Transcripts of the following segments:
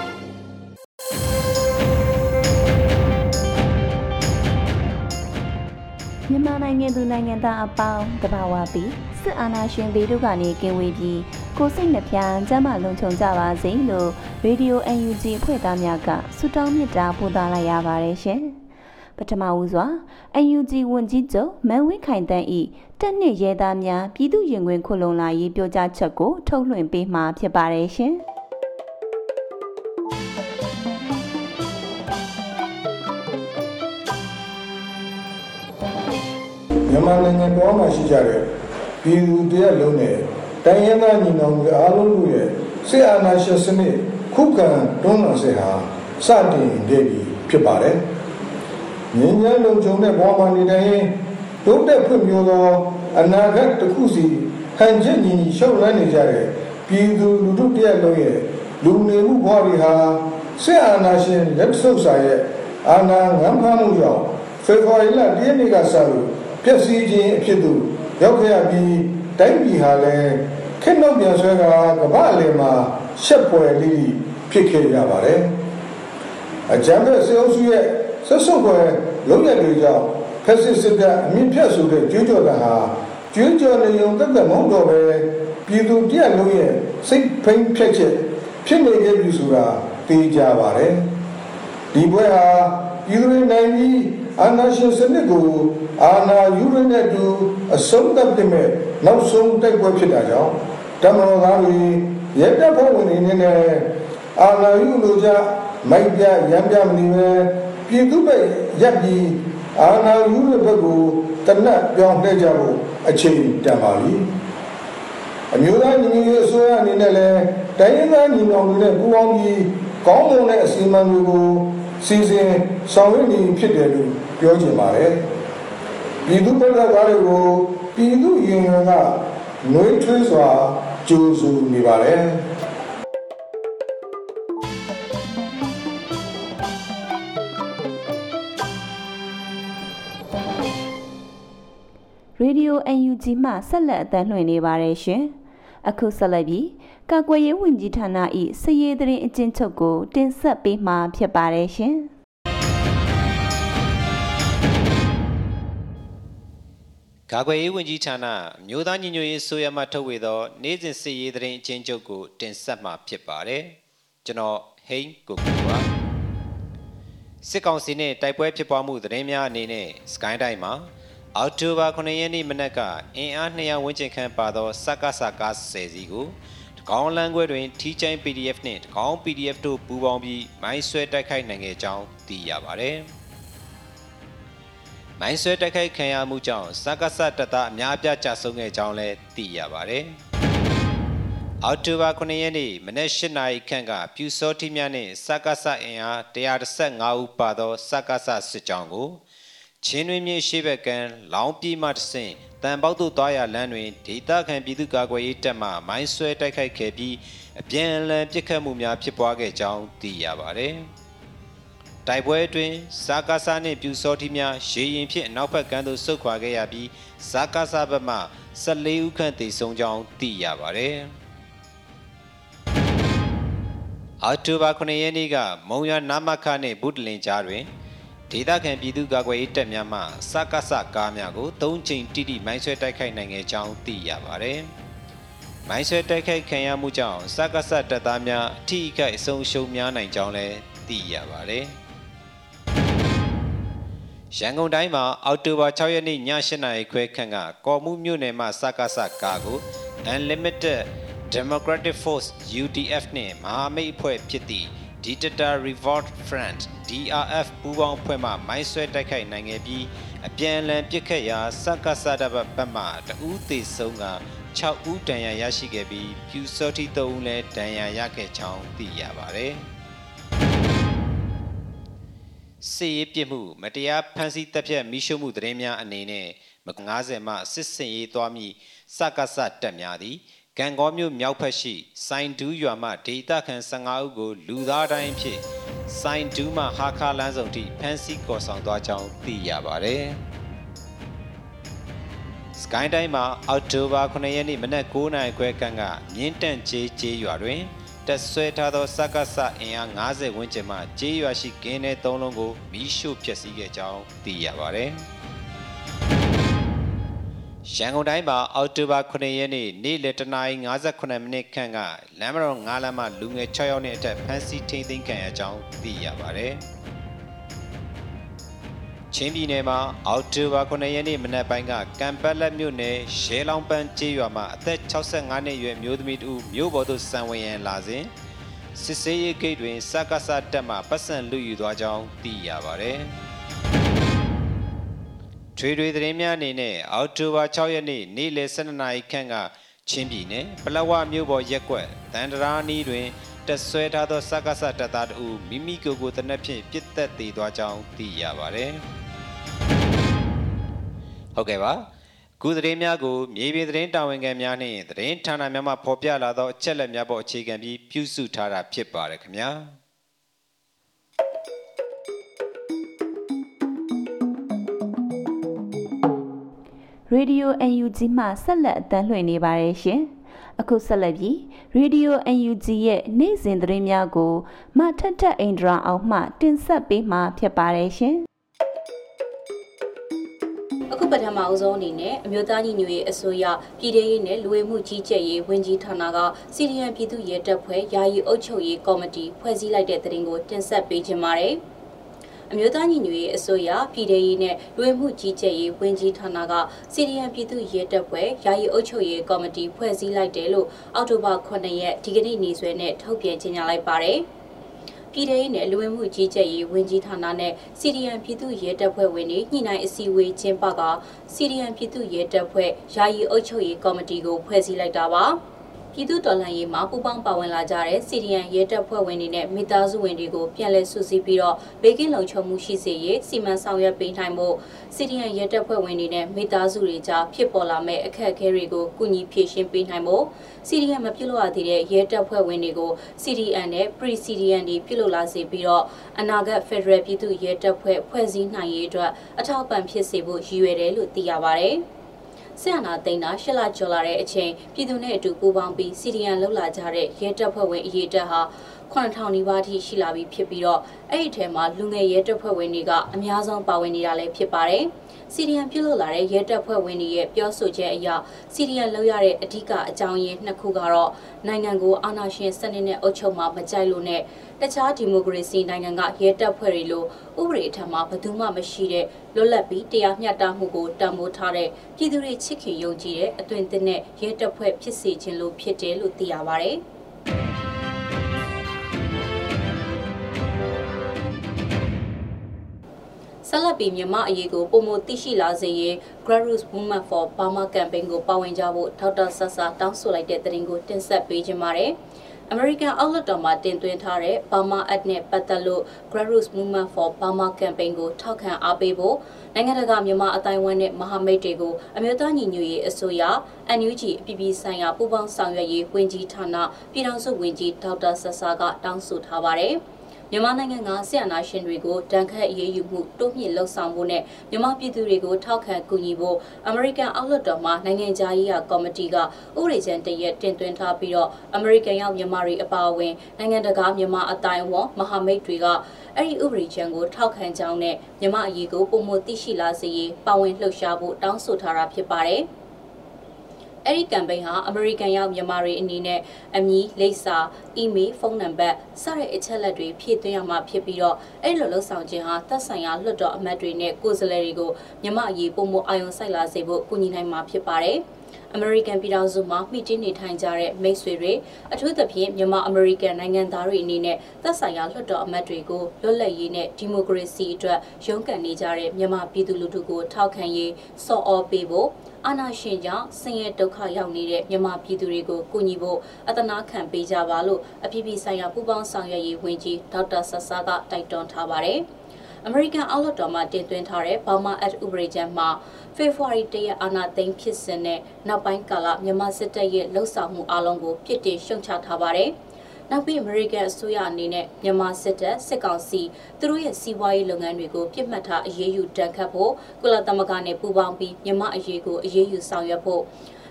် နိုင်ငံသူနိုင်ငံသားအပေါင်းတဘာဝပြီးစစ်အာဏာရှင်တွေတို့ကနေကင်းဝေးပြီးကိုစိတ်နှပြကျမ်းမာလုံခြုံကြပါစေလို့ရေဒီယို UNG ဖွဲ့သားများကဆုတောင်းမေတ္တာပို့သလိုက်ရပါတယ်ရှင်။ပထမဦးစွာ UNG ဝန်ကြီးချုပ်မန်ဝင်းခိုင်တန်းဤတက်နှစ်ရဲသားများပြည်သူရင်ခွင်ခုလုံလာရေးပြောကြားချက်ကိုထုတ်လွှင့်ပေးမှာဖြစ်ပါတယ်ရှင်။ မြန်မာနိုင်ငံတော်မှာရှိကြတဲ့ပြည်သူတရက်လုံးနဲ့တိုင်းရင်းသားညီနောင်တွေအားလုံးတို့ရဲ့စစ်အာဏာရှင်စနစ်ခုခံတွန်းလှန်စစ်ဟာစတင်နေပြီဖြစ်ပါတယ်။ငြင်းညမ်းလုံခြုံတဲ့ဘဝမှာနေတိုင်းရင်တိုးတက်ဖွံ့ဖြိုးသောအနာဂတ်တစ်ခုစီဟန်ချက်ညီညီရှောက်လန်းနေကြတဲ့ပြည်သူလူထုတရက်လုံးရဲ့လူနေမှုဘဝတွေဟာစစ်အာဏာရှင်လက်ဆုပ်စာရဲ့အာဏာငန်းဖမ်းမှုကြောင့်ဖေဖော်ဝါရီလ၁ရက်နေ့ကစလို့ ပျက်စီးခြင်းအဖြစ်သို့ရောက်ခဲ့ရပြီးတိုင်းပြည်ဟာလည်းခက်နောက်ပြန်ဆွဲကကမ္ဘာအလယ်မှာရှက်ပွယ်လေးဖြစ်ခဲ့ရပါတယ်။အကြမ်းဖက်စေအုပ်စုရဲ့ဆက်ဆုပ်ွယ်လုံးရတွေကြောင့်ဖက်စစ်စစ်တပ်အမြင့်ဖြတ်ဆိုတဲ့ကျွေးကြော်တာဟာကျွေးကြော်နေုံတက်တက်မဟုတ်တော့ပဲပြည်သူတရက်လုံးရဲ့စိတ်ဖိန်ဖြက်ချက်ဖြစ်နေခဲ့ပြီဆိုတာသိကြပါတယ်။ဒီဘွဲဟာပြည်သူတွေနိုင်ပြီး အာဏာရှင်စနစ်ကိုအာဏာယူရတဲ့သူအဆုံးသတ်တဲ့မဲ့နောက်ဆုံးတိုက်ပွဲဖြစ်တာကြောင့်တမန်တော်သားတွေရဲတပ်ဖွဲ့ဝင်တွေနဲ့အာဏာယူလို့ကြမိုက်ပြရမ်းပြမနေပဲပြည်သူ့ဘက်ရက်ပြီးအာဏာယူတဲ့ဘက်ကိုတနတ်ပြောင်းလဲကြဖို့အချိန်တန်ပါပြီအမျိုးသားညီညွတ်ရေးအစိုးရအနေနဲ့လည်းတိုင်းရင်းသားညီနောင်တွေနဲ့ပူးပေါင်းပြီးကောင်းမွန်တဲ့အစီအမံတွေကို စီစဉ်ဆောင်ရွက်နေဖြစ်တယ်လို့ပြောချင်ပါတယ်ပြည်သူ့ဘက်ကကားတွေကိုပြည်သူရင်ဝင်ကနှွေးထွေးစွာကြိုးစုနေပါတယ်ရေဒီယို UNG မှဆက်လက်အသံလွှင့်နေပါတယ်ရှင်။အခုဆက်လက်ပြီး ကာကွယ်ရေးဝန်ကြီးဌာန၏စည်ရေးသတင်းအကျဉ်းချုပ်ကို တင်ဆက်ပေးမှာဖြစ်ပါတယ်ရှင်။ကာကွယ်ရေးဝန်ကြီးဌာနမြို့သားညီညွတ်ရေးဆိုရမှထုတ်ဝေသော နေ့စဉ်စစ်ရေးသတင်းအချင်းချုပ်ကိုတင်ဆက်မှာဖြစ်ပါတယ်ကျွန်တော်ဟိန်းကိုကူပါစစ်ကောင်စီနဲ့တိုက်ပွဲဖြစ်ပွားမှုသတင်းများအနေနဲ့စကိုင်းတိုင်းမှာအောက်တိုဘာ9ရက်နေ့မနက်ကအင်အား200ဝန်းကျင်ခန့်ပါသောစက္ကစကား10စီးကိုတ ကောင်းလမ်းခွဲတွင်ထီချိုင်း PDF နှင့်တကောင်း PDF တို့ပူးပေါင်းပြီးမိုင်းဆွဲတိုက်ခိုက်နိုင်ခဲ့ကြောင်းသိရပါတယ်။မိုင်းဆွဲတိုက်ခိုက်ခံရမှုကြောင့်စက္ကစတပ်သားအများအပြားကြာဆုံးခဲ့ကြောင်းလည်းသိရပါတယ်။အောက်တိုဘာ9ရက်နေ့မနက်၈နာရီခန့်ကပြူစောတိမြနဲ့စက္ကစအင်အား135ဦးပါသောစက္ကစစစ်ကြောင်းကိုချင်းတွင်မြေရှိဘက်ကံလောင်းပြေးမှတဆင့် တန်ပေါက်သို့သွားရလမ်းတွင်ဒေသခံပြည်သူ့ကာကွယ်ရေးတပ်မှမိုင်းဆွဲတိုက်ခိုက်ခဲ့ပြီးအပြန်အလှန်ပစ်ခတ်မှုများဖြစ်ပွားခဲ့ကြောင်းသိရပါတယ်။တိုက်ပွဲအတွင်းဇာကာဆာနှင့်ပြူစောတိများရေရင်ဖြစ်အနောက်ဘက်ကမ်းသို့ဆုတ်ခွာခဲ့ရပြီးဇာကာဆာဘက်မှ14ဦးခန့်သေဆုံးကြောင်းသိရပါတယ်။အောက်တိုဘာ9ရက်နေ့ကမုံရနာမခနဲ့ဗုဒ္ဓလင်ကြားတွင် ဒေသခံပြည်သူ့ကာကွယ်ရေးတပ်များမှစကစကားများကို၃ချိန်တိတိမိုင်းဆွဲတိုက်ခိုက်နိုင်ခဲ့ကြောင်းသိရပါတယ်။မိုင်းဆွဲတိုက်ခိုက်ခံရမှုကြောင့်စက္ကစတပ်သားများအထိအခိုက်အဆုံးရှုံးများနိုင်ကြောင်းလည်းသိရပါတယ်။ရန်ကုန်တိုင်းမှာအောက်တိုဘာ6ရက်နေ့ည8:00နာရီခွဲခန့်ကကော်မှုမြို့နယ်မှစက္ကစကားကို Unlimited Democratic Force UDF နှင့်မဟာမိတ်အဖွဲ့ဖြစ်သည့် Digital Revolt Front DRF ပူးပေါင်းအဖွဲ့မှမိုင်းဆွဲတိုက်ခိုက်နိုင်ခဲ့ပြီးအပြန်အလှန်ပစ်ခတ်ရာစက္ကစတဘဘက်မှတဦးသေးဆုံးက6ဦးဒဏ်ရာရရှိခဲ့ပြီးပြူစောတိ3ဦးလည်းဒဏ်ရာရခဲ့ကြောင်းသိရပါတယ်။စစ်ရေးပြစ်မှုမတရားဖမ်းဆီးတပ်ဖြတ်မိရှုမှုသတင်းများအနေနဲ့90မှစစ်စင်ရေးသွားမိစကစတက်များသည် ကံကောမြို့မြောက်ဖက်ရှိစိုင်းဒူးရွာမှဒေသခံ15ဦးကို လူသားတိုင်းဖြင့်စိုင်းဒူးမှဟာခါလန်းဆောင်ထိဖမ်းဆီးခေါ်ဆောင်သွားကြောင်းသိရပါတယ်။စကိုင်းတိုင်းမှာအောက်တိုဘာ9ရက်နေ့မနက်9:00နာရီခွဲခန့်ကမြင်းတန့်ကျေးကျေးရွာတွင်တက်ဆွဲထားသောစက္ကစအင်အား90ဝန်းကျင်မှကျေးရွာရှိကင်းတဲ့သုံးလုံးကိုမီးရှို့ဖျက်ဆီးခဲ့ကြောင်းသိရပါတယ်။ ရန်ကုန်တိုင်းမှာအောက်တိုဘာ9ရက်နေ့နေ့လယ်တနာရီ58မိနစ်ခန့်ကလမ်းမတော်9လမ်းမှာလူငယ်6ယောက်နဲ့အထက်ဖမ်းဆီးထိန်းသိမ်းခံရကြောင်းသိရပါတယ်။ချင်းပြည်နယ်မှာအောက်တိုဘာ9ရက်နေ့မနက်ပိုင်းကကံပတ်လက်မြို့နယ်ရဲလောင်ပန်းကျေးရွာမှာအသက်65နှစ်အရွယ်မျိုးသမီးတူမြို့ပေါ်သို့စံဝင်ရန်လာစဉ်စစ်စေးရေးဂိတ်တွင်စက္ကစတက်မှပတ်စံလူယူသွားကြောင်းသိရပါတယ်။ ထွေထွေသတင်းများအနေနဲ့အောက်တိုဘာ6ရက်နေ့နေ့လယ်12နာရီခန့်ကချင်းပြည်နယ်ပလဝမြို့ပေါ်ရက်ကွက်တန်တရာနီးတွင်တက်ဆွဲထားသောစက္ကစတပ်သားတို့မိမိကိုယ်ကိုတနက်ဖြန်ပြစ်သက်သေးသွားကြောင်းသိရပါတယ်။ဟုတ်ကဲ့ပါခုသတင်းများကိုမြေပြင်သတင်းတာဝန်ခံများနှင့်သတင်းဌာနများမှဖော်ပြလာသောအချက်လက်များပေါ်အခြေခံပြီးပြုစုထားတာဖြစ်ပါတယ်ခင်ဗျာ ရေဒီယို UNG မှဆက်လက်အသံလွှင့်နေပါတယ်ရှင်။အခုဆက်လက်ပြီးရေဒီယို UNG ရဲ့နေ့စဉ်သတင်းများကိုမထက်ထက်အိန္ဒြာအောင်မှ တင်ဆက်ပေးမှာဖြစ်ပါတယ်ရှင်။ပထမအဆုံးအနေနဲ့အမျိုးသားညီညွတ်ရေးအစိုးရပြည်ထရေးနဲ့လူဝေမှုကြီးကြပ်ရေးဝန်ကြီးဌာနကစီရီယံပြည်သူ့ရဲတပ်ဖွဲ့ယာယီအုပ်ချုပ်ရေးကော်မတီဖွဲ့စည်းလိုက်တဲ့သတင်းကိုတင်ဆက်ပေးခြင်းပါတယ်။ အမျိုးသားညီညွတ်ရေးအစိုးရပြည်ထရေးနဲ့လူဝင်မှုကြီးကြပ်ရေးဝန်ကြီးဌာနကစီရီယံပြည်သူ့ရဲတပ်ဖွဲ့ယာယီအုပ်ချုပ်ရေးကော်မတီဖွဲ့စည်းလိုက်တယ်လို့အောက်တိုဘာ9ရက်ဒီကနေ့နေ့စွဲနဲ့ထုတ်ပြန်ကြေညာလိုက်ပါတယ်။ပြည်ထောင်စုနဲ့လူဝင်မှုကြီးကြပ်ရေးဝန်ကြီးဌာနနဲ့စီရီယံပြည်သူ့ရဲတပ်ဖွဲ့ဝင်တွေညှိနှိုင်းအစည်းအဝေးကျင်းပကစီရီယံပြည်သူ့ရဲတပ်ဖွဲ့ယာယီအုပ်ချုပ်ရေးကော်မတီကိုဖွဲ့စည်းလိုက်တာပါ။ ပြည်သူတော်လှန်ရေးမှာပူးပေါင်းပါဝင်လာကြတဲ့စီရီယန်ရဲတပ်ဖွဲ့ဝင်တွေနဲ့မိသားစုဝင်တွေကိုပြန်လည်စုစည်းပြီးတော့ဘေးကင်းလုံခြုံမှုရှိစေရေးစီမံဆောင်ရွက်ပေးနိုင်ဖို့စီရီယန်ရဲတပ်ဖွဲ့ဝင်တွေနဲ့မိသားစုတွေကြားဖြစ်ပေါ်လာမဲ့အခက်အခဲတွေကိုကုညီဖြေရှင်းပေးနိုင်ဖို့စီရီယန်မပြုတ်လို့ရသေးတဲ့ရဲတပ်ဖွဲ့ဝင်တွေကို CDN နဲ့ Pre-CDN တွေပြုတ်လို့လာစေပြီးတော့အနာဂတ် Federal ပြည်သူ့ရဲတပ်ဖွဲ့ဖွဲ့စည်းနိုင်ရေးအတွက်အထောက်ပံ့ဖြစ်စေဖို့ရည်ရွယ်တယ်လို့သိရပါတယ်။ ဆရာနာသိန်းတာရှစ်လကျော်လာတဲ့အချိန်ပြည်သူနဲ့အတူပူးပေါင်းပြီးစီဒီယန်လှုပ်လာကြတဲ့ရဲတပ်ဖွဲ့ဝင်အရေးတက်ဟာ9000နီးပါးထိရှိလာပြီဖြစ်ပြီးတော့ အဲ့ဒီထဲမှာလူငယ်ရဲတပ်ဖွဲ့ဝင်တွေကအများဆုံးပါဝင်နေတာလည်းဖြစ်ပါတယ်။စီရီယန်ပြုလုပ်လာတဲ့ရဲတပ်ဖွဲ့ဝင်တွေရဲ့ပြောဆိုချက်အရစီရီယန်လောက်ရတဲ့အဓိကအကြောင်းရင်းနှစ်ခုကတော့နိုင်ငံကိုအာဏာရှင်စနစ်နဲ့အုပ်ချုပ်မှမကြိုက်လို့နဲ့တခြားဒီမိုကရေစီနိုင်ငံကရဲတပ်ဖွဲ့တွေလိုဥပဒေအထက်မှာဘယ်သူမှမရှိတဲ့လွတ်လပ်ပြီးတရားမျှတမှုကိုတံမိုးထားတဲ့ပြည်သူတွေချစ်ခင်ယုံကြည်တဲ့အသွင်သစ်နဲ့ရဲတပ်ဖွဲ့ဖြစ်စေခြင်းလို့ဖြစ်တယ်လို့သိရပါဗျ။ ဆက်လက်ပြီးမြန်မာအရေးကိုပုံမသိရှိလာစေရေး Grassroots Movement for Burma Campaign ကိုပါဝင်ကြဖို့ဒေါက်တာဆဆာတောင်းဆိုလိုက်တဲ့သတင်းကိုတင်ဆက်ပေးခြင်းပါတယ်။ American အောက်လွှတ်တော်မှာတင်သွင်းထားတဲ့ Burma Act နဲ့ပတ်သက်လို့ Grassroots Movement for Burma Campaign ကိုထောက်ခံအားပေးဖို့နိုင်ငံတကာမြန်မာအတိုင်းအဝန်းနဲ့မဟာမိတ်တွေကိုအမျိုးသားညီညွတ်ရေးအစိုးရ NUG အပြည်ပြည်ဆိုင်ရာပူးပေါင်းဆောင်ရွက်ရေးဝန်ကြီးဌာနပြည်ထောင်စုဝန်ကြီးဒေါက်တာဆဆာကတောင်းဆိုထားပါတယ်။ မြန်မာနိုင်ငံကဆီယနာရှင်တွေကိုတန်ခတ်အရေးယူမှုတိုးမြင့်လှုံ့ဆော်ဖို့နဲ့မြန်မာပြည်သူတွေကိုထောက်ခံကူညီဖို့အမေရိကန်အောက်လွှတ်တော်မှနိုင်ငံခြားရေးရာကော်မတီကဥပဒေကြမ်းတရက်တင်သွင်းထားပြီးတော့အမေရိကန်ရောက်မြန်မာတွေအပါအဝင်နိုင်ငံတကာမြန်မာအတိုင်းအဝန်မဟာမိတ်တွေကအဲ့ဒီဥပဒေကြမ်းကိုထောက်ခံကြောင်းနဲ့မြန်မာအရေးကိုပုံမသိရှိလာစေရေးပါဝင်လှုပ်ရှားဖို့တောင်းဆိုထားတာဖြစ်ပါတယ်။ဒ အဲ့ဒီကမ်ပိန်းဟာအမေရိကန်ရောက်မြန်မာတွေအနေနဲ့အမည်လိပ်စာအီးမေးလ်ဖုန်းနံပါတ်စတဲ့အချက်လက်တွေဖြည့်သွင်းရမှာဖြစ်ပြီးတော့အဲ့လိုလှုပ်ဆောင်ခြင်းဟာသက်ဆိုင်ရာလွှတ်တော်အမတ်တွေနဲ့ကိုယ်စားလှယ်တွေကိုမြန်မာအရေးပုံမအာရုံစိုက်လာစေဖို့ကူညီနိုင်မှာဖြစ်ပါတယ်။ အမေရိကန်ပြည်ထောင်စုမှာမှီတင်းနေထိုင်ကြတဲ့မိတ်ဆွေတွေအထူးသဖြင့်မြန်မာအမေရိကန်နိုင်ငံသားတွေအနေနဲ့သက်ဆိုင်ရာလွှတ်တော်အမတ်တွေကိုလွတ်လပ်ရေးနဲ့ဒီမိုကရေစီအတွက်ရုန်းကန်နေကြတဲ့မြန်မာပြည်သူလူထုကိုထောက်ခံရေးစော်ဩပေးဖို့အာနာရှင်ကြောင့်ဆင်းရဲဒုက္ခရောက်နေတဲ့မြန်မာပြည်သူတွေကိုကူညီဖို့အတနာခံပေးကြပါလို့အပြည်ပြည်ဆိုင်ရာပူးပေါင်းဆောင်ရွက်ရေးဝန်ကြီးဒေါက်တာဆဆာကတိုက်တွန်းထားပါတယ်။ အမေရိကန်အောက်လွှတ်တော်မှတင်သွင်းထားတဲ့ Burma Act ဥပဒေကြမ်းမှာဖေဖော်ဝါရီတရက်အာဏာသိမ်းဖြစ်စဉ်နဲ့နောက်ပိုင်းကာလမြန်မာစစ်တပ်ရဲ့လှုပ်ဆောင်မှုအလုံးကိုပြစ်တင်ရှုံချထားပါတယ်။နောက်ပြီးအမေရိကန်အစိုးရအနေနဲ့မြန်မာစစ်တပ်စစ်ကောင်စီသူတို့ရဲ့စီးပွားရေးလုပ်ငန်းတွေကိုပြစ်မှတ်ထားအရေးယူတန်ခတ်ဖို့ကုလသမဂ္ဂနဲ့ပူးပေါင်းပြီးမြန်မာအရေးကိုအရေးယူဆောင်ရွက်ဖို့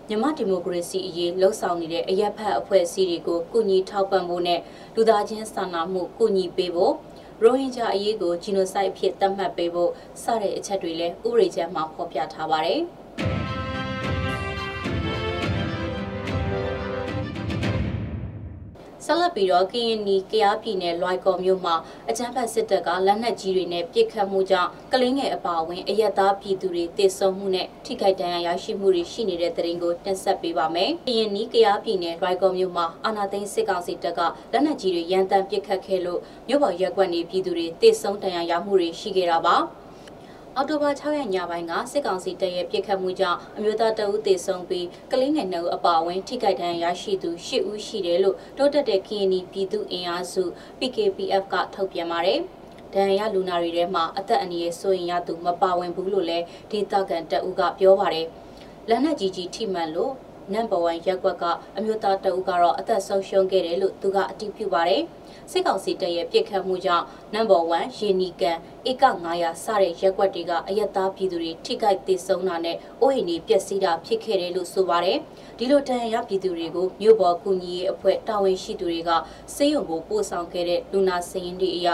မြန်မာဒီမိုကရေစီအရေးလှုံ့ဆော်နေတဲ့အရက်ဖက်အဖွဲ့အစည်းတွေကိုကုညီထောက်ပံ့ဖို့နဲ့လူသားချင်းစာနာမှုကုညီပေးဖို့ ရိုဟင်ဂျာအရေးကိုဂျီနိုဆိုက်ဖြစ်သတ်မှတ်ပေးဖို့စတဲ့အချက်တွေလည်းဥပဒေကျမ်းမှာဖော်ပြထားပါတယ်။ ဆက်လက်ပြီးတော့ကရင်နီကရားပြည်နယ်လွိုင်ကော်မြို့မှာအကြမ်းဖက်စစ်တပ်ကလက်နက်ကြီးတွေနဲ့ပစ်ခတ်မှုကြောင့်ကလင်းငယ်အပါအဝင်အရက်သားပြည်သူတွေတေဆုံးမှုနဲ့ထိခိုက်ဒဏ်ရာရရှိမှုတွေရှိနေတဲ့တဲ့ရင်ကိုတင်ဆက်ပေးပါမယ်။ကရင်နီကရားပြည်နယ်လွိုင်ကော်မြို့မှာအာနာသိန်းစစ်ကောင်စီတပ်ကလက်နက်ကြီးတွေရန်တမ်းပစ်ခတ်ခဲ့လို့မြို့ပေါ်ရက်ကွက်နေပြည်သူတွေတေဆုံးဒဏ်ရာရမှုတွေရှိခဲ့တာပါ။ အောက်တိုဘာ6ရက်ညပိုင်းကစစ်ကောင်စီတပ်ရဲ့ပြစ်ခတ်မှုကြောင့်အမျိုးသားတအုပ်သေဆုံးပြီးကလေးငယ်2ဦးအပါအဝင်ထိခိုက်ဒဏ်ရာရရှိသူ10ဦးရှိတယ်လို့တိုးတက်တဲ့ KNY ပြည်သူအင်အားစု PKPF ကထုတ်ပြန်ပါတယ်။ဒဏ်ရာလူနာတွေထဲမှာအသက်အန္တရာယ်ဆိုရင်ရသူမပါဝင်ဘူးလို့လည်းဒေသခံတပ်ဦးကပြောပါတယ်။လက်နက်ကြီးကြီးထိမှန်လို့နံပါတ်1ရက်ကွက်ကအမျိုးသားတအုပ်ကတော့အသက်ဆုံးရှုံးခဲ့တယ်လို့သူကအတည်ပြုပါတယ်။ စစ်ကောင်စီတပ်ရဲ့ပြစ်ခတ်မှုကြောင့်နံပါတ်1ရေနီကန်ဧက900စတဲ့ရက်ွက်တွေကအယက်သားပြည်သူတွေထိခိုက်ဒေဆုံးတာနဲ့အိုးအိမ်တွေပျက်စီးတာဖြစ်ခဲ့တယ်လို့ဆိုပါတယ်ဒီလိုတန်ရပြည်သူတွေကိုမြို့ပေါ်ကူညီရေးအဖွဲ့တာဝန်ရှိသူတွေကစေယုံကိုပို့ဆောင်ခဲ့တဲ့လူနာစရင်တွေအရ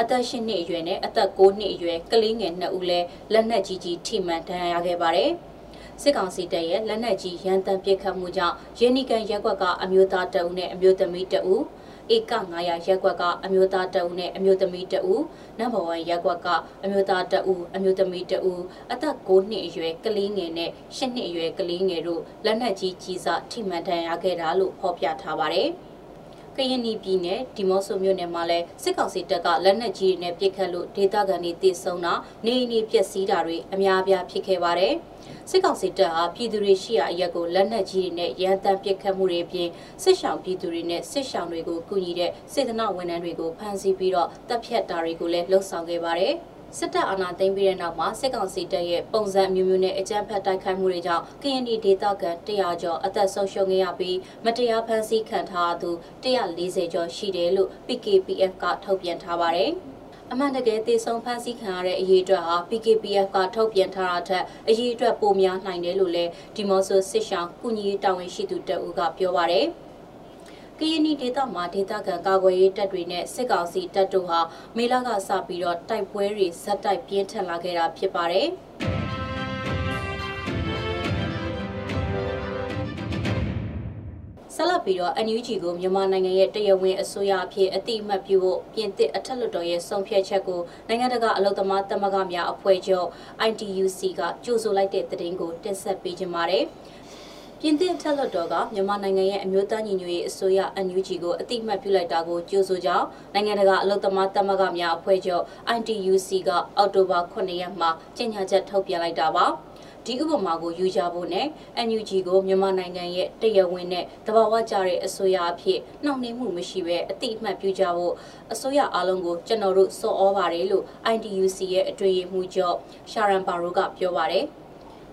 အသက်၈နှစ်အရွယ်နဲ့အသက်9နှစ်အရွယ်ကလေးငယ်2ဦးလည်းလက်နက်ကြီးကြီးထိမှန်ဒဏ်ရာရခဲ့ပါတယ်စစ်ကောင်စီတပ်ရဲ့လက်နက်ကြီးရန်တမ်းပစ်ခတ်မှုကြောင့်ရင်းနီကန်ရက်ွက်ကအမျိုးသားတအုပ်နဲ့အမျိုးသမီးတအုပ် ဧက900ရက်ကွက်ကအမျိုးသားတအုပ်နဲ့အမျိုးသမီးတအုပ်နံပါတ်1ရက်ကွက်ကအမျိုးသားတအုပ်အမျိုးသမီးတအုပ်အသက်9နှစ်အရွယ်ကလေးငယ်နဲ့10နှစ်အရွယ်ကလေးငယ်တို့လက်နက်ကြီးကြီးစားထိမှန်ဒဏ်ရာခဲ့တာလို့ဖော်ပြထားပါတယ် ကရင်ပြည်နယ်ဒီမော့ဆိုမြို့နယ်မှာလည်းစစ်ကောင်စီတပ်ကလက်နက်ကြီးတွေနဲ့ပစ်ခတ်လို့ဒေသခံတွေတေဆုံးတာနေအိမ်တွေပျက်စီးတာတွေအများအပြားဖြစ်ခဲ့ပါတယ်။စစ်ကောင်စီတပ်ဟာပြည်သူတွေရှိရာအရက်ကိုလက်နက်ကြီးတွေနဲ့ရန်တမ်းပစ်ခတ်မှုတွေအပြင်စစ်ရှောင်ပြည်သူတွေနဲ့စစ်ရှောင်တွေကိုကူညီတဲ့စေတနာဝန်ထမ်းတွေကိုဖမ်းဆီးပြီးတော့တပ်ဖြတ်တာတွေကိုလည်းလှုံ့ဆော်ခဲ့ပါတယ်။ စစ်တပ်အာဏာသိမ်းပြီးတဲ့နောက်မှာစစ်ကောင်စီတပ်ရဲ့ပုံစံမျိုးမျိုးနဲ့အကြမ်းဖက်တိုက်ခိုက်မှုတွေကြောင့် KND ဒေသခံ100ကျော်အသက်ဆုံးရှုံးခဲ့ရပြီးမတရားဖမ်းဆီးခံထားသူ140ကျော်ရှိတယ်လို့ PKPF ကထုတ်ပြန်ထားပါတယ်။အမှန်တကယ်သေဆုံးဖမ်းဆီးခံရတဲ့အရေးအတွက်ဟာ PKPF ကထုတ်ပြန်ထားတာထက်အရေးအတွက်ပိုများနိုင်တယ်လို့လည်းဒီမော့ဆိုစစ်ရှောင်းကုညီရေးတာဝန်ရှိသူတအူးကပြောပါရယ် ကရင်နီဒေသမှာဒေသခံကာကွယ်ရေးတပ်တွေနဲ့စစ်ကောင်စီတပ်တို့ဟာမေလကစပြီးတော့တိုက်ပွဲတွေဇက်တိုက်ပြင်းထန်လာခဲ့တာဖြစ်ပါတယ်။ဆက်လက်ပြီးတော့ NUG ကိုမြန်မာနိုင်ငံရဲ့တရားဝင်အစိုးရအဖြစ်အတိအမှတ်ပြုဖို့ပြင်သစ်အထက်လွှတ်တော်ရဲ့ဆုံးဖြတ်ချက်ကိုနိုင်ငံတကာအလုံသမားသမဂ္ဂများအဖွဲ့ချုပ် ITUC ကကြိုဆိုလိုက်တဲ့သတင်းကိုတင်ဆက်ပေးကြပါမယ်။ ပြင်သစ်ထက်လွှတ်တော်ကမြန်မာနိုင်ငံရဲ့အမျိုးသားညီညွတ်ရေးအစိုးရ NUG ကိုအတိအမှတ်ပြုလိုက်တာကိုကြိုဆိုကြောင်းနိုင်ငံတကာအလုံသမားသမဂ္ဂများအဖွဲ့ချုပ် ITUC ကအောက်တိုဘာ9ရက်မှာကြေညာချက်ထုတ်ပြန်လိုက်တာပါ။ဒီဥပမာကိုယူကြဖို့နဲ့ NUG ကိုမြန်မာနိုင်ငံရဲ့တရားဝင်နဲ့တဘာဝကြတဲ့အစိုးရအဖြစ်နှောင့်နှေးမှုမရှိဘဲအတိအမှတ်ပြုကြဖို့အစိုးရအားလုံးကိုကျွန်တော်တို့စော်ဩပါတယ်လို့ IDUC ရဲ့အတွေ့အမှုကျော်ရှာရန်ပါရိုကပြောပါတယ်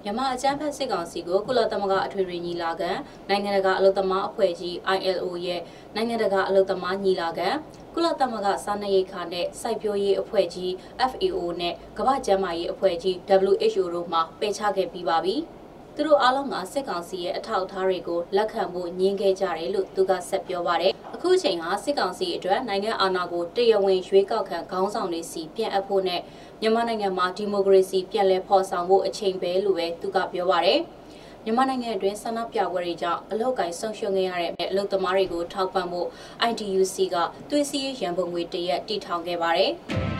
မြန်မာအကြမ်းဖက်စစ်ကောင်စီကိုကုလသမဂ္ဂအထွေထွေညီလာခံနိုင်ငံတကာအလုပ်သမားအဖွဲ့ကြီး ILO ရဲ့နိုင်ငံတကာအလုပ်သမားညီလာခံကုလသမဂ္ဂစားနပ်ရိက္ခာနဲ့စိုက်ပျိုးရေးအဖွဲ့ကြီး FAO နဲ့ကမ္ဘာ့ကျန်းမာရေးအဖွဲ့ကြီး WHO တို့မှပယ်ချခဲ့ပြီးပါပြီ။ သူတို့အားလုံးကစစ်ကောင်စီရဲ့အထောက်အထားတွေကိုလက်ခံဖို့ညှင်းခဲ့ကြတယ်လို့သူကဆက်ပြောပါတယ်။အခုချိန်ဟာစစ်ကောင်စီအတွက်နိုင်ငံအာဏာကိုတရားဝင်ရွေးကောက်ခံခေါင်းဆောင်တွေစီပြန်အပ်ဖို့နဲ့မြန်မာနိုင်ငံမှာဒီမိုကရေစီပြန်လည်ဖော်ဆောင်ဖို့အချိန်ပဲလို့ပဲသူကပြောပါတယ်။နမြန်မာနိုင်ငံအတွင်းဆန္ဒပြပွဲတွေကြောင့်အလောက်ကိုင်းဆုံးရှုံးခဲ့ရတဲ့အလုပ်သမားတွေကိုထောက်ပံ့ဖို့ ITUC ကသွေးစည်းရန်ပုံငွေတရက်တည်ထောင်ခဲ့ပါတယ်။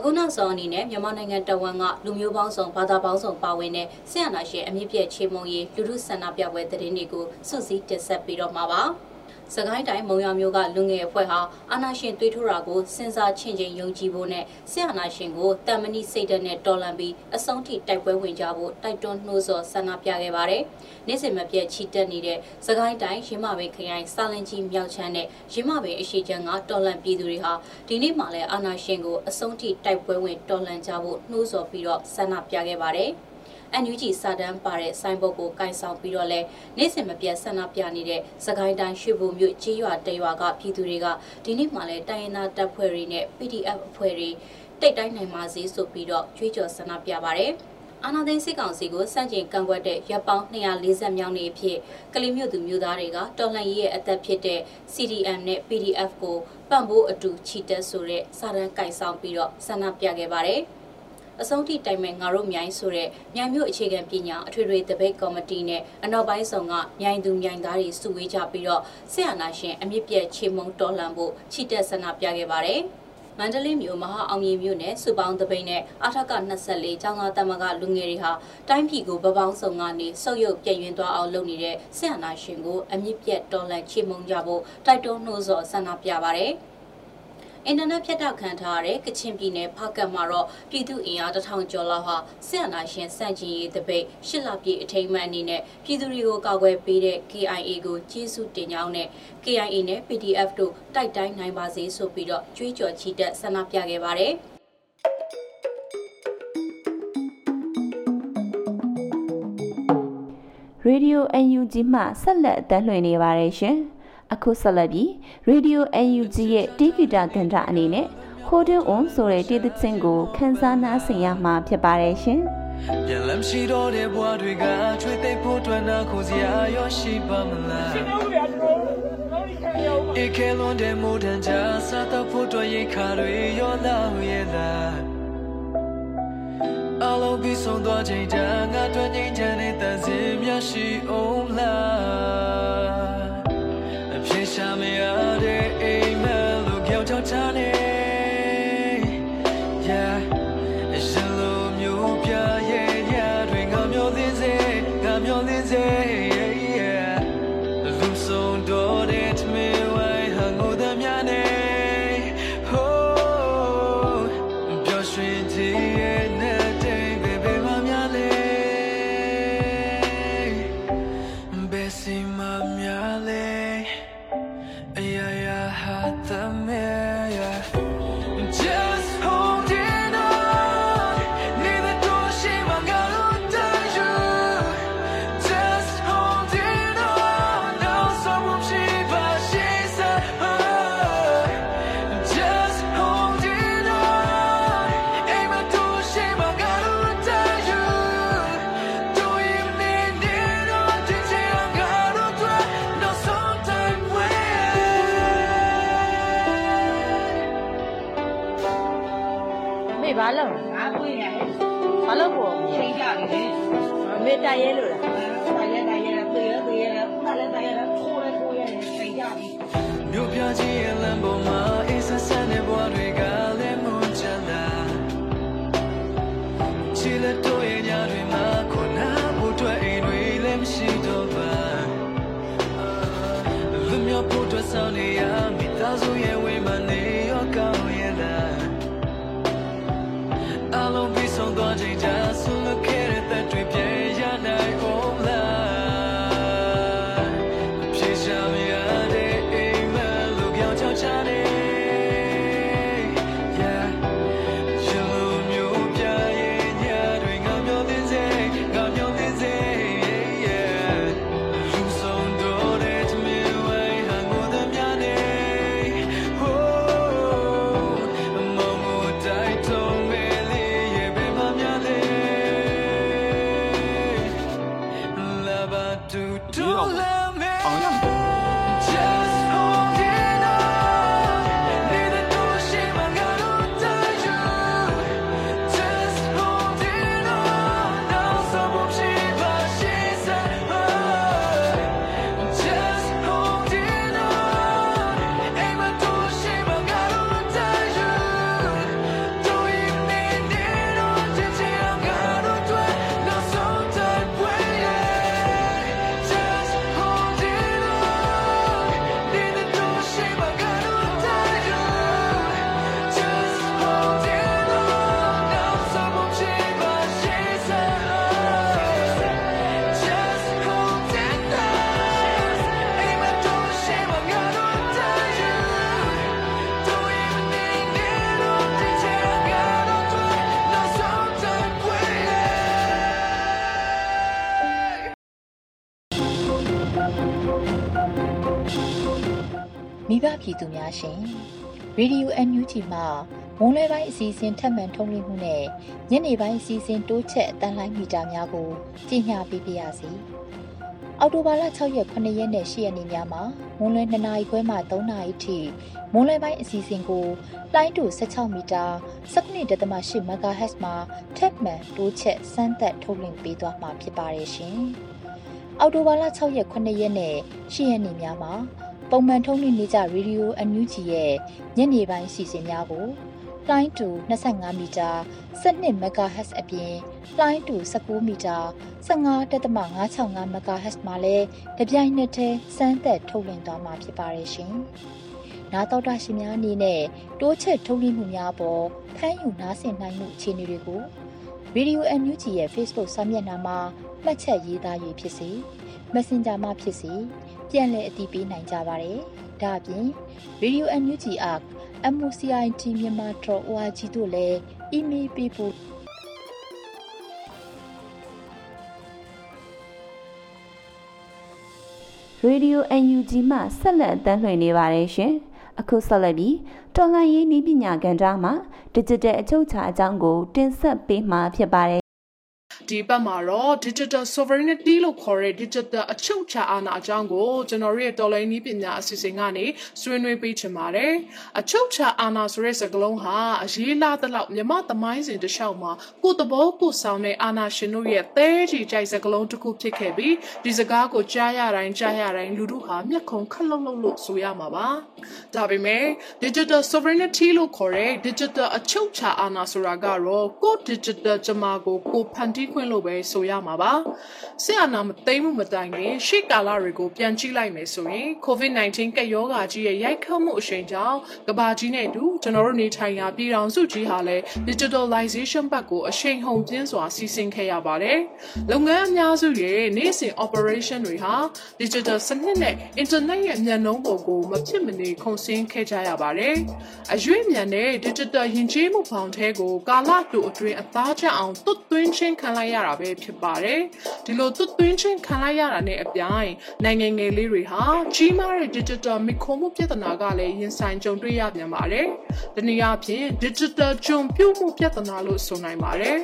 အခုနောက်ဆုံးအနေနဲ့မြန်မာနိုင်ငံတဝန်ကလူမျိုးပေါင်းစုံဘာသာပေါင်းစုံပါဝင်တဲ့ဆင်အနာရှင်အမြင့်ပြည့်ချေမုံရေးလူထုဆန္ဒပြပွဲသတင်းတွေကိုစုစည်းတင်ဆက်ပေးတော့မှာပါ။ စကိုင်းတိုင်းမုံရမျိုးကလူငယ်အဖွဲ့ဟာအာနာရှင်တွေးထွတာကိုစဉ်းစားချင့်ချိန်ယုံကြည်ဖို့နဲ့ဆရာနာရှင်ကိုတမဏိစိတ်ဓာတ်နဲ့တော်လန်ပြီးအဆုံးထိတိုက်ပွဲဝင်ကြဖို့တိုက်တွန်းနှိုးဆော်ဆန္ဒပြခဲ့ပါတယ်။နေ့စဉ်မပြတ်ချီတက်နေတဲ့စကိုင်းတိုင်းရင်းမပင်ခရိုင်စာလင်ကြီးမြောက်ချမ်းနဲ့ရင်းမပင်အရှိချမ်းကတော်လန်ပြည်သူတွေဟာဒီနေ့မှလည်းအာနာရှင်ကိုအဆုံးထိတိုက်ပွဲဝင်တော်လန်ကြဖို့နှိုးဆော်ပြီးတော့ဆန္ဒပြခဲ့ပါတယ်။ NUG စာတမ်းပါတဲ့ဆိုင်းဘုတ်ကိုကင်ဆောင်ပြီးတော့လဲနေ့စဉ်မပြတ်ဆန္ဒပြနေတဲ့စကိုင်းတိုင်းရွှေဘုံမြို့ကြေးရွာတရွာကပြည်သူတွေကဒီနေ့မှလည်းတိုင်းရင်းသားတပ်ဖွဲ့တွေနဲ့ PDF အဖွဲ့တွေတိတ်တိုင်းနိုင်ပါစေဆိုပြီးတော့ကြွေးကြော်ဆန္ဒပြပါတယ်အာနာသိန်းစစ်ကောင်စီကိုစန့်ကျင်ကန့်ကွက်တဲ့ရပ်ပေါင်း240မြောက်နေဖြစ်ကလေးမျိုးသူမျိုးသားတွေကတော်လှန်ရေးရဲ့အသက်ဖြစ်တဲ့ CDM နဲ့ PDF ကိုပံ့ပိုးအတူချီတက်ဆိုတဲ့စာတမ်းကိုင်ဆောင်ပြီးတော့ဆန္ဒပြခဲ့ပါတယ်။ အဆုံးထိတိုင်မဲ့ငါတို့မြိုင်ဆိုတဲ့မြိုင်မြို့အခြေခံပညာအထွေထွေတပိတ်ကော်မတီနဲ့အနောက်ပိုင်းဆောင်ကမြိုင်သူမြိုင်သားတွေစုဝေးကြပြီးတော့ဆရာနာရှင်အမြင့်ပြည့်ချေမုံတော်လှန်ဖို့ချီတက်ဆန္ဒပြခဲ့ပါတယ်မန္တလေးမြို့မဟာအောင်ရီမြို့နယ်စုပေါင်းတပိန်နဲ့အထက်က24ကျောင်းသားတမကလူငယ်တွေဟာတိုင်းပြည်ကိုပပောင်းဆောင်ကနေစုပ်ယုပ်ပြည့်ရင်သွားအောင်လုပ်နေတဲ့ဆရာနာရှင်ကိုအမြင့်ပြတ်တော်လှန်ချေမုံကြဖို့တိုက်တွန်းနှိုးဆော်ဆန္ဒပြပါတယ်။ အင်တာနက်ဖြတ်တောက်ခံထားရတဲ့ကချင်ပြည်နယ်ဖကတ်မှာတော့ပြည်သူအင်အားတထောင်ကျော်လောက်ဟာစစ်အာဏာရှင်စန့်ကျင်ရေးတပိတ်ရှစ်လပြည့်အထိမ်းအမှတ်အနေနဲ့ပြည်သူတွေကိုကာကွယ်ပေးတဲ့ KIA ကိုကျေးဇူးတင်ကြောင်းနဲ့ KIA နဲ့ PDF တို့တိုက်တိုင်းနိုင်ပါစေဆိုပြီးတော့ကြွေးကြော်ချီတက်ဆန္ဒပြခဲ့ပါတယ်။ရေဒီယို UNG မှဆက်လက်အသံလွှင့်နေပါတယ်ရှင်။ အခုဆက်လက်ပြီး Radio UNG ရဲ့တေဂီတာကန္တာအနေနဲ့ Holding On ဆိုတဲ့တေးသချင်းကိုခန်းစားနားဆင်ရမှာဖြစ်ပါတယ်ရှင်။ပြန်လမ်းရှိတော့တဲ့ဘဝတွေကချွေသိပ်ဖို့တွန်းနာခုစရာရောရှိပါမလားရှင်တို့ရတော့ဧကလွန်တဲ့မိုးတန်ကြစားတော့ဖို့တွေ့ရိတ်ခါတွေရောလာရဲ့လားအလုံးပြီးဆုံးသွားချိန်တန်ငါတွေ့ငိမ့်ချမ်းတဲ့တန်စင်များရှိအောင်လား do to them. 아니야. မိဘပြည်သူများရှင်ရေဒီယို NUG မှာမွန်းလယ်ပိုင်းအစီအစဉ်ထပ်မံထုတ်လွှင့်မှုနဲ့ညနေပိုင်းအစီအစဉ်တိုးချက်အတန်းလိုင်းမီတာများကိုကြီးညာပေးပါရစေ။အောက်တိုဘာလ6ရက်9ရက်နဲ့10ရက်နေ့များမှာမွန်းလယ်2နာရီခွဲမှ3နာရီထိမွန်းလယ်ပိုင်းအစီအစဉ်ကိုလိုင်းတူ16မီတာ19.8 MHz မှာထပ်မံတိုးချက်စမ်းသပ်ထုတ်လွှင့်ပေးသွားမှာဖြစ်ပါတယ်ရှင်။အောက်တိုဘာလ6ရက်9ရက်နဲ့10ရက်နေ့များမှာ ပုံမှန်ထုတ်လွှင့်နေကြရေဒီယိုအန်ယူဂျီရဲ့ညနေပိုင်းစီစဉ်များကိုလိုင်းတူ25မီတာ12 MHz အပြင်လိုင်းတူ19မီတာ15.565 MHz မှာလည်းတပြိုင်နက်တည်းစမ်းသပ်ထုတ်လွှင့်သွားမှာဖြစ်ပါတယ်ရှင်။နားတော်တာရှင်များအနေနဲ့တိုးချက်ထုတ်လွှင့်မှုများပေါ်ဖမ်းယူနားဆင်နိုင်မှုအခြေအနေတွေကို Radio NUG ရဲ့ Facebook စာမျက်နှာမှာမှတ်ချက်ရေးသားရေးဖြစ်စေ Messenger မှာဖြစ်စေ ပြန်လည်အတည်ပြုနိုင်ကြပါတယ်။ဒါအပြင် Radio NUG App MOCIT မြန်မာ .org တို့လည်း email ပေးဖို့ရေဒီယို UNG မှဆက်လက်အသံလွှင့်နေပါတယ်ရှင်။အခုဆက်လက်ပြီးတော်လှန်ရေးနည်းပညာကဏ္ဍမှာ digital အချုပ်အခြာအကြောင်းကို တင်ဆက်ပေးမှာဖြစ်ပါတယ် ဒီဘက်မှာတော့ digital sovereignty လို့ခေါ်တဲ့ digital အချုပ်အခြာအာဏာအကြောင်းကိုကျွန်တော်ရဲ့တော်လိုင်းနည်းပညာအစီအစဉ်ကနေဆွေးနွေးပေးချင်ပါတယ်။အချုပ်အခြာအာဏာဆိုတဲ့စကားလုံးဟာအရေးလားသလောက်မြမသမိုင်းစဉ်တစ်လျှောက်မှာကိုယ်တဘောကိုဆောင်တဲ့အာဏာရှင်တို့ရဲ့သဲကြီးကြိုက်စကားလုံးတစ်ခုဖြစ်ခဲ့ပြီးဒီစကားကိုကြားရတိုင်းကြားရတိုင်းလူတို့ဟာမျက်ခုံခက်လုံလုံလို့ဆိုရမှာပါ။ဒါပေမဲ့ digital sovereignty လို့ခေါ်တဲ့ digital အချုပ်အခြာအာဏာဆိုတာကတော့ကို digital ကြမာကိုကိုဖန်တီးခွင့်လို့ပဲဆိုရမှာပါဆရာနာမသိမ့်မှုမတိုင်ခင်ရှေ့ကာလတွေကိုပြန်ကြည့်လိုက်မယ်ဆိုရင် COVID-19 ကပ်ရောဂါကြီးရဲ့ရိုက်ခတ်မှုအရှိန်ကြောင့်ကဘာကြီးနဲ့အတူကျွန်တော်တို့နေထိုင်ရာပြည်ထောင်စုကြီးဟာလည်း digitalization ဘက်ကိုအရှိန်ဟုန်ပြင်းစွာစီစဉ်ခဲ့ရပါတယ်လုပ်ငန်းအများစုရဲ့နေ့စဉ် operation တွေဟာ digital စနစ်နဲ့ internet ရဲ့မြန်နှုန်းပေါ်ကိုမဖြစ်မနေခုန်ဆင်းခဲ့ကြရပါတယ်အရွေ့မြန်တဲ့ digital ယဉ်ကျေးမှုဖောင်ထဲကိုကာလတူအတွင်းအသားကျအောင်တွတ်သွင်းချင်းခံလိုက်ရတာပဲဖြစ်ပါတယ်ဒီလိုသွတ်သွင်းချင်းခံလိုက်ရတာနဲ့အပြိုင်နိုင်ငံငယ်လေးတွေဟာကြီးမားတဲ့ digital မိခိုးမှုပြဿနာကလည်းရင်ဆိုင်ကြုံတွေ့ရပြန်ပါတယ်ဒီနည်းအားဖြင့် digital ကြုံပြုမှုပြဿနာလို့ဆိုနိုင်ပါတယ်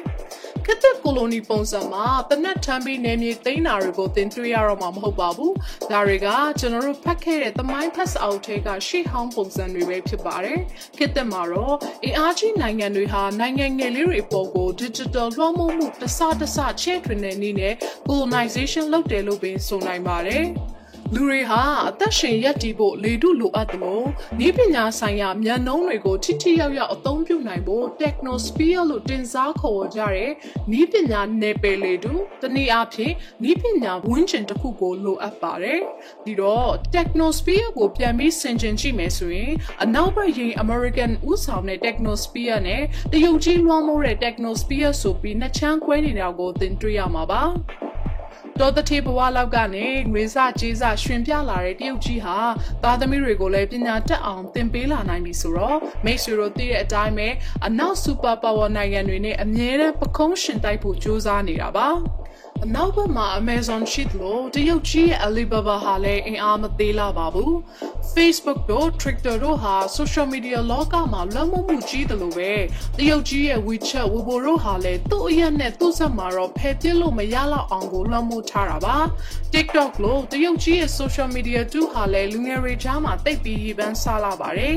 ခက်တဲ့ကိုလိုနီပုံစံမှာတနက်ထမ်းပြီးနယ်မြေသိမ်းတာတွေကိုသင်တွေ့ရတော့မှာမဟုတ်ပါဘူး။ဒါတွေကကျွန်တော်တို့ဖတ်ခဲ့တဲ့သမိုင်းဖတ်စာအုပ်ထဲကရှေ့ဟောင်းပုံစံတွေပဲဖြစ်ပါတယ်။ခက်တဲ့မှာတော့အင်အားကြီးနိုင်ငံတွေဟာနိုင်ငံငယ်လေးတွေအပေါ်ကို digital လွှမ်းမိုးမှုတစတစချဲ့ထွင်တဲ့နည်းနဲ့ colonization လုပ်တယ်လို့ပင်ဆိုနိုင်ပါတယ်။ လူတွေဟာအသက်ရှင်ရပ်တည်ဖို့လေတုလိုအပ်တယ်လို့ဤပညာဆိုင်ရာဉာဏ်နှုံးတွေကိုထိထိရောက်ရောက်အသုံးပြုနိုင်ဖို့ technosphere လို့တင်စားခေါ်ကြတဲ့ဤပညာနယ်ပယ်လေတုတနည်းအားဖြင့်ဤပညာဝန်းကျင်တစ်ခုကိုလိုအပ်ပါတယ်ဒီတော့ technosphere ကိုပြန်ပြီးဆင်ခြင်ကြည့်မယ်ဆိုရင်အနောက်ဘက်ရင် American ဥဆောင်တဲ့ technosphere နဲ့တရုတ်ကြီးလွှမ်းမိုးတဲ့ technosphere ဆိုပြီးနှစ်ချမ်းခွဲနေတာကိုသင်တွေ့ရမှာပါ တော်တထေဘဝလောက်ကနေငွေစကြေးစရွှင်ပြလာတဲ့တရုတ်ကြီးဟာသားသမီးတွေကိုလည်းပညာတတ်အောင်သင်ပေးလာနိုင်ပြီဆိုတော့မိတ်ဆွေတို့သိတဲ့အတိုင်းပဲအနောက်စူပါပါဝါနိုင်ငံတွေနဲ့အမြဲတမ်းပခုံးရှင်တိုက်ဖို့ကြိုးစားနေတာပါအနောက်ဘက်မှာ Amazon ရှိသလိုတရုတ်ကြီးရဲ့ Alibaba ဟာလည်းအင်အားမသေးလာပါဘူး Facebook တို့ Twitter တို့ဟာ social media လောကမှာလွှမ်းမိုးမှုကြီးတယ်လို့ပဲတရုတ်ကြီးရဲ့ WeChat Weibo တို့ဟာလည်းသူ့အရက်နဲ့သူ့ဆက်မှာတော့ဖယ်ပြစ်လို့မရတော့အောင်ကိုလွှမ်းမိုးထားတာပါ TikTok လို့တရုတ်ကြီးရဲ့ social media တူဟာလည်းလူငယ်တွေကြားမှာတိတ်ပြီးရပန်းစားလာပါတယ်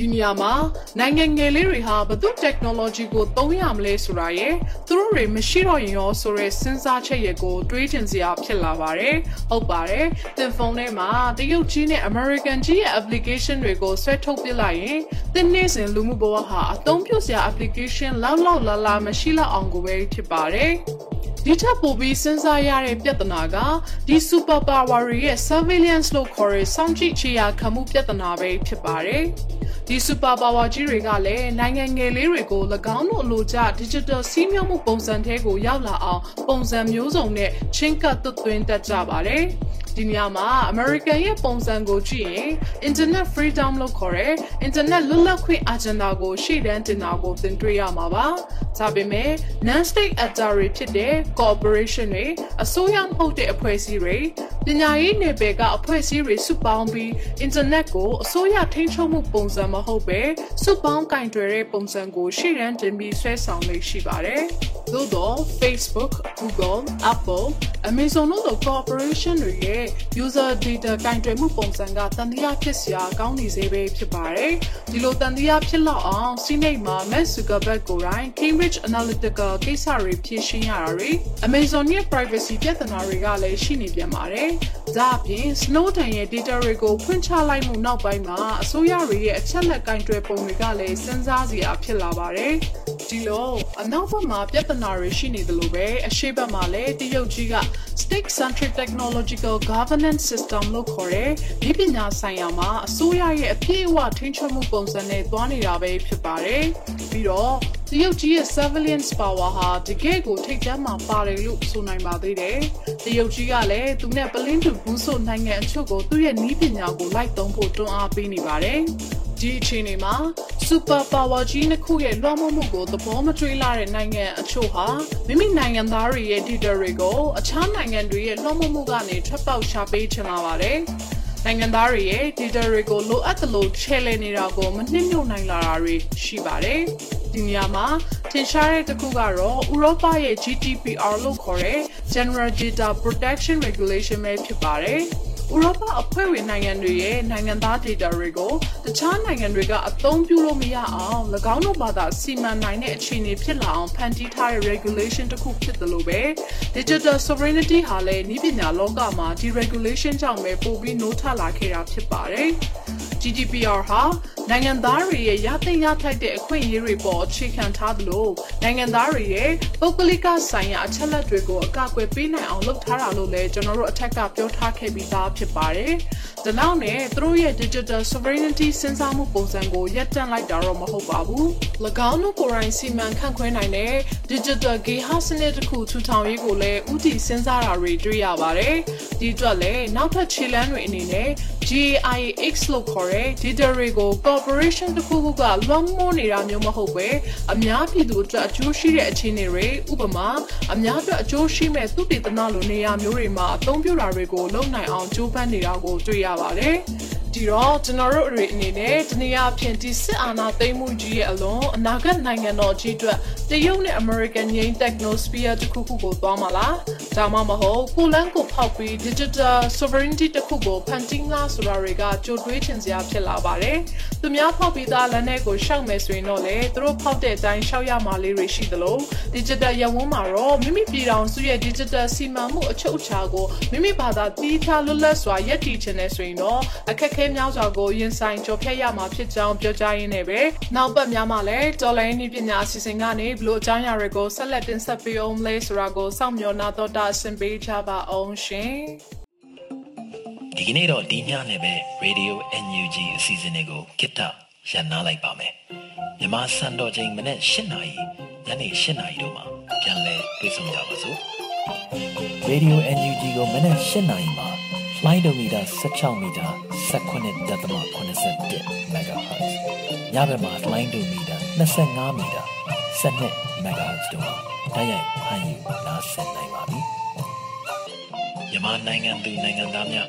ဒီနေရာမှာနိုင်ငံငယ်လေးတွေဟာဘယ်သူ technology ကိုသုံးရမလဲဆိုတာရယ်သူတို့တွေမရှိတော့ရင်ရောဆိုရဲစဉ်းစားချက်ရယ်ကိုတွေးချင်စရာဖြစ်လာပါတယ်ဟုတ်ပါတယ်တင်ဖုန်းထဲမှာတရုတ်ကြီးနဲ့ American ကြီးရဲ့ application တွေကိုဆွဲထုတ်ပစ်လိုက်ရင်တင်းနေစဉ်လူမှုဘဝဟာအသုံးပြုစရာ application လောက်လောက်လာလာမရှိတော့အောင်ကိုပဲဖြစ်ပါတယ်ဒီထက်ပိုပြီးစဉ်းစားရတဲ့ပြဿနာကဒီ super power ရဲ့ surveillance လို့ခေါ်တဲ့စောင့်ကြည့်ချေရခံမှုပြဿနာပဲဖြစ်ပါတယ်။ဒီ super power ကြီးတွေကလည်းနိုင်ငံငယ်လေးတွေကို၎င်းတို့အလိုကျ digital စီးမြောက်မှုပုံစံထဲကိုရောက်လာအောင်ပုံစံမျိုးစုံနဲ့ချင်းကပ်သွတ်သွင်းတတ်ကြပါတယ်။ ဒီနေရာမှာ American ရဲ့ပုံစံကိုကြည့်ရင် Internet Freedom လို့ခေါ်တဲ့ Internet လွတ်လပ်ခွင့် agenda ကိုရှေ့တန်းတင်တာကိုသင်တွေ့ရမှာပါ။ဒါပေမဲ့ non-state actor တွေဖြစ်တဲ့ corporation တွေအစိုးရမဟုတ်တဲ့အဖွဲ့အစည်းတွေပညာရေးနယ်ပယ်ကအဖွဲ့အစည်းတွေစုပေါင်းပြီး internet ကိုအစိုးရထိန်းချုပ်မှုပုံစံမဟုတ်ပဲစုပေါင်းကင်တွယ်တဲ့ပုံစံကိုရှေ့တန်းတင်ပြီးဆွဲဆောင်နေရှိပါတယ်။ သို့တော့ Facebook, Google, Apple, Amazon တို့လို corporation တွေရဲ့ user data ကင်တွယ်မှုပုံစံကတန်တရားဖြစ်စရာကောင်းနေစေပဲဖြစ်ပါတယ်။ဒီလိုတန်တရားဖြစ်လောက်အောင်စီးနိတ်မှာ Mark Zuckerberg ကိုယ်တိုင် Cambridge Analytica ကိစ္စတွေဖြေရှင်းရတာတွေ Amazon ရဲ့ privacy ပြဿနာတွေကလည်းရှိနေပြန်ပါတယ်။ဒါအပြင် Snowden ရဲ့ data တွေကိုဖွင့်ချလိုက်မှုနောက်ပိုင်းမှာအစိုးရတွေရဲ့အချက်လက်ကင်တွယ်ပုံတွေကလည်းစဉ်းစားစရာဖြစ်လာပါတယ်။ ဒီလိုအနောက်ဘက်မှာပြဿနာတွေရှိနေတယ်လို့ပဲအရှေ့ဘက်မှာလည်းတရုတ်ကြီးက state centric technological governance system လို့ခေါ်တဲ့ဒီပညာဆိုင်ရာမှာအစိုးရရဲ့အပြည့်အဝထိန်းချုပ်မှုပုံစံနဲ့သွားနေတာပဲဖြစ်ပါတယ်။ပြီးတော့တရုတ်ကြီးရဲ့ surveillance power ဟာတကယ့်ကိုထိတ်တန့်မှာပါတယ်လို့ဆိုနိုင်ပါသေးတယ်။တရုတ်ကြီးကလည်းသူနဲ့ပလင်းတူဘူးဆိုနိုင်ငံအချို့ကိုသူ့ရဲ့နည်းပညာကိုလိုက်သုံးဖို့တွန်းအားပေးနေပါတယ်။ ဒီအချိန်တွေမှာ super power ကြီးနှစ်ခုရဲ့လွှမ်းမိုးမှုကိုသဘောမထွေးလာတဲ့နိုင်ငံအချို့ဟာမိမိနိုင်ငံသားတွေရဲ့ data တွေကိုအခြားနိုင်ငံတွေရဲ့လွှမ်းမိုးမှုကနေထွက်ပေါက်ရှာပေးချင်လာပါတယ်။နိုင်ငံသားတွေရဲ့ data တွေကိုလိုအပ်သလိုချဲ့လဲနေတာကိုမနှိမ့်ညွတ်နိုင်လာတာတွေရှိပါတယ်။ဒီနေရာမှာထင်ရှားတဲ့တစ်ခုကတော့ဥရောပရဲ့ GDPR လို့ခေါ်တဲ့ General Data Protection Regulation ပဲဖြစ်ပါတယ်။ ဥရောပအဖွဲ့ဝင်နိုင်ငံတွေရဲ့နိုင်ငံသား data တွေကိုတခြားနိုင်ငံတွေကအသုံးပြုလို့မရအောင်၎င်းတို့ဘာသာစီမံနိုင်တဲ့အခြေအနေဖြစ်လာအောင်ဖန်တီးထားတဲ့ regulation တစ်ခုဖြစ်တယ်လို့ပဲ digital sovereignty ဟာလည်းဤပညာလောကမှာဒီ regulation ကြောင့်ပဲပိုပြီးနိုးထလာခဲ့တာဖြစ်ပါတယ်။ GDPR ဟာနိုင်ငံသားတွေရဲ့ရသိမ်းရထိုက်တဲ့အခွင့်အရေးတွေပေါ်အခြေခံထားသလိုနိုင်ငံသားတွေရဲ့ပုဂ္ဂလိကဆိုင်ရာအချက်လက်တွေကိုအကာအကွယ်ပေးနိုင်အောင်လုပ်ထားတာလို့လည်းကျွန်တော်တို့အထက်ကပြောထားခဲ့ပြီးသားဖြစ်ပါတယ်။ဒါနောက်နဲ့သူတို့ရဲ့ digital sovereignty စဉ်းစားမှုပုံစံကိုရပ်တန့်လိုက်တာတော့မဟုတ်ပါဘူး။၎င်းတို့ကိုယ်တိုင်စီမံခန့်ခွဲနိုင်တဲ့ digital geha စနစ်တစ်ခုထူထောင်ရေးကိုလည်းဥတီစဉ်းစားတာတွေတွေ့ရပါတယ်။ဒီအတွက်လည်းနောက်ထပ်ခြေလှမ်းတွေအနေနဲ့ GAIX လို့ခေါ်တဲ့ data တွေကို corporation တစ်ခုခုကလွှမ်းမိုးနေတာမျိုးမဟုတ်ပဲအများပြည်သူအတွက်အကျိုးရှိတဲ့အခြေအနေတွေဥပမာအများအတွက်အကျိုးရှိမဲ့သုတေသနလိုနေရာမျိုးတွေမှာအသုံးပြုတာတွေကိုလုပ်နိုင်အောင်ကြိုးပမ်းနေတာကိုတွေ့ရပါတယ်။ ဒီတော့ကျွန်တော်တို့တွေအနေနဲ့ဒီနေရာဖြင့်ဒီစစ်အာဏာသိမ်းမှုကြီးရဲ့အလွန်အနာဂတ်နိုင်ငံတော်ကြီးအတွက်တရုတ်နဲ့ American ငိမ်း technosphere တခုခုကိုသွားမှာလားဒါမှမဟုတ်ကိုလန်းကိုဖောက်ပြီး digital sovereignty တခုကိုဖန်တီးလားဆိုတာတွေကကြိုတွေးချင်စရာဖြစ်လာပါတယ်သူများဖောက်ပြီးသားလမ်းထဲကိုရှောက်မယ်ဆိုရင်တော့လေသူတို့ဖောက်တဲ့အတိုင်းရှောက်ရမှာလေးတွေရှိသလို digital ရဝန်းမှာတော့မိမိပြည်တော်စုရဲ့ digital စီမံမှုအချုပ်အခြာကိုမိမိဘာသာတီးခြားလွတ်လပ်စွာရည်တည်ခြင်းနဲ့ဆိုရင်တော့အခက်ခဲများစွာကိုရင်ဆိုင်ကြော်ဖြတ်ရမှာဖြစ်ကြောင်းပြောကြားရင်းနဲ့ပဲနောက်ပတ်များမှာလည်းတော်လိုင်းနည်းပညာအစီအစဉ်ကနေဘလို့အကြောင်းအရာတွေကိုဆက်လက်တင်ဆက်ပေးအောင်လဲဆိုတာကိုစောင့်မျှော်နာတော့တာဆင်ပေးကြပါအောင်ရှင် ဒီကနေ့တော့ဒီညနဲ့ပဲ Radio NUG အစီအစဉ်လေးကိုကိတ္တရန်နာလိုက်ပါမယ်မြန်မာစံတော်ချိန်မနေ့၈နာရီညနေ၈နာရီတို့မှာပြန်လည်တွေ့ဆုံကြပါစို့ Radio NUG ကိုမနေ့၈နာရီမှာလိုင်းဒိုမီတာ16မီတာ19.87 MHz ညဘက်မှာလိုင်းဒိုမီတာ25မီတာ12 MHz တို့မှာတိုက်ရိုက်ဖမ်းယူနားဆင်နိုင်ပါပြီမြန်မာနိုင်ငံသူနိုင်ငံသားများ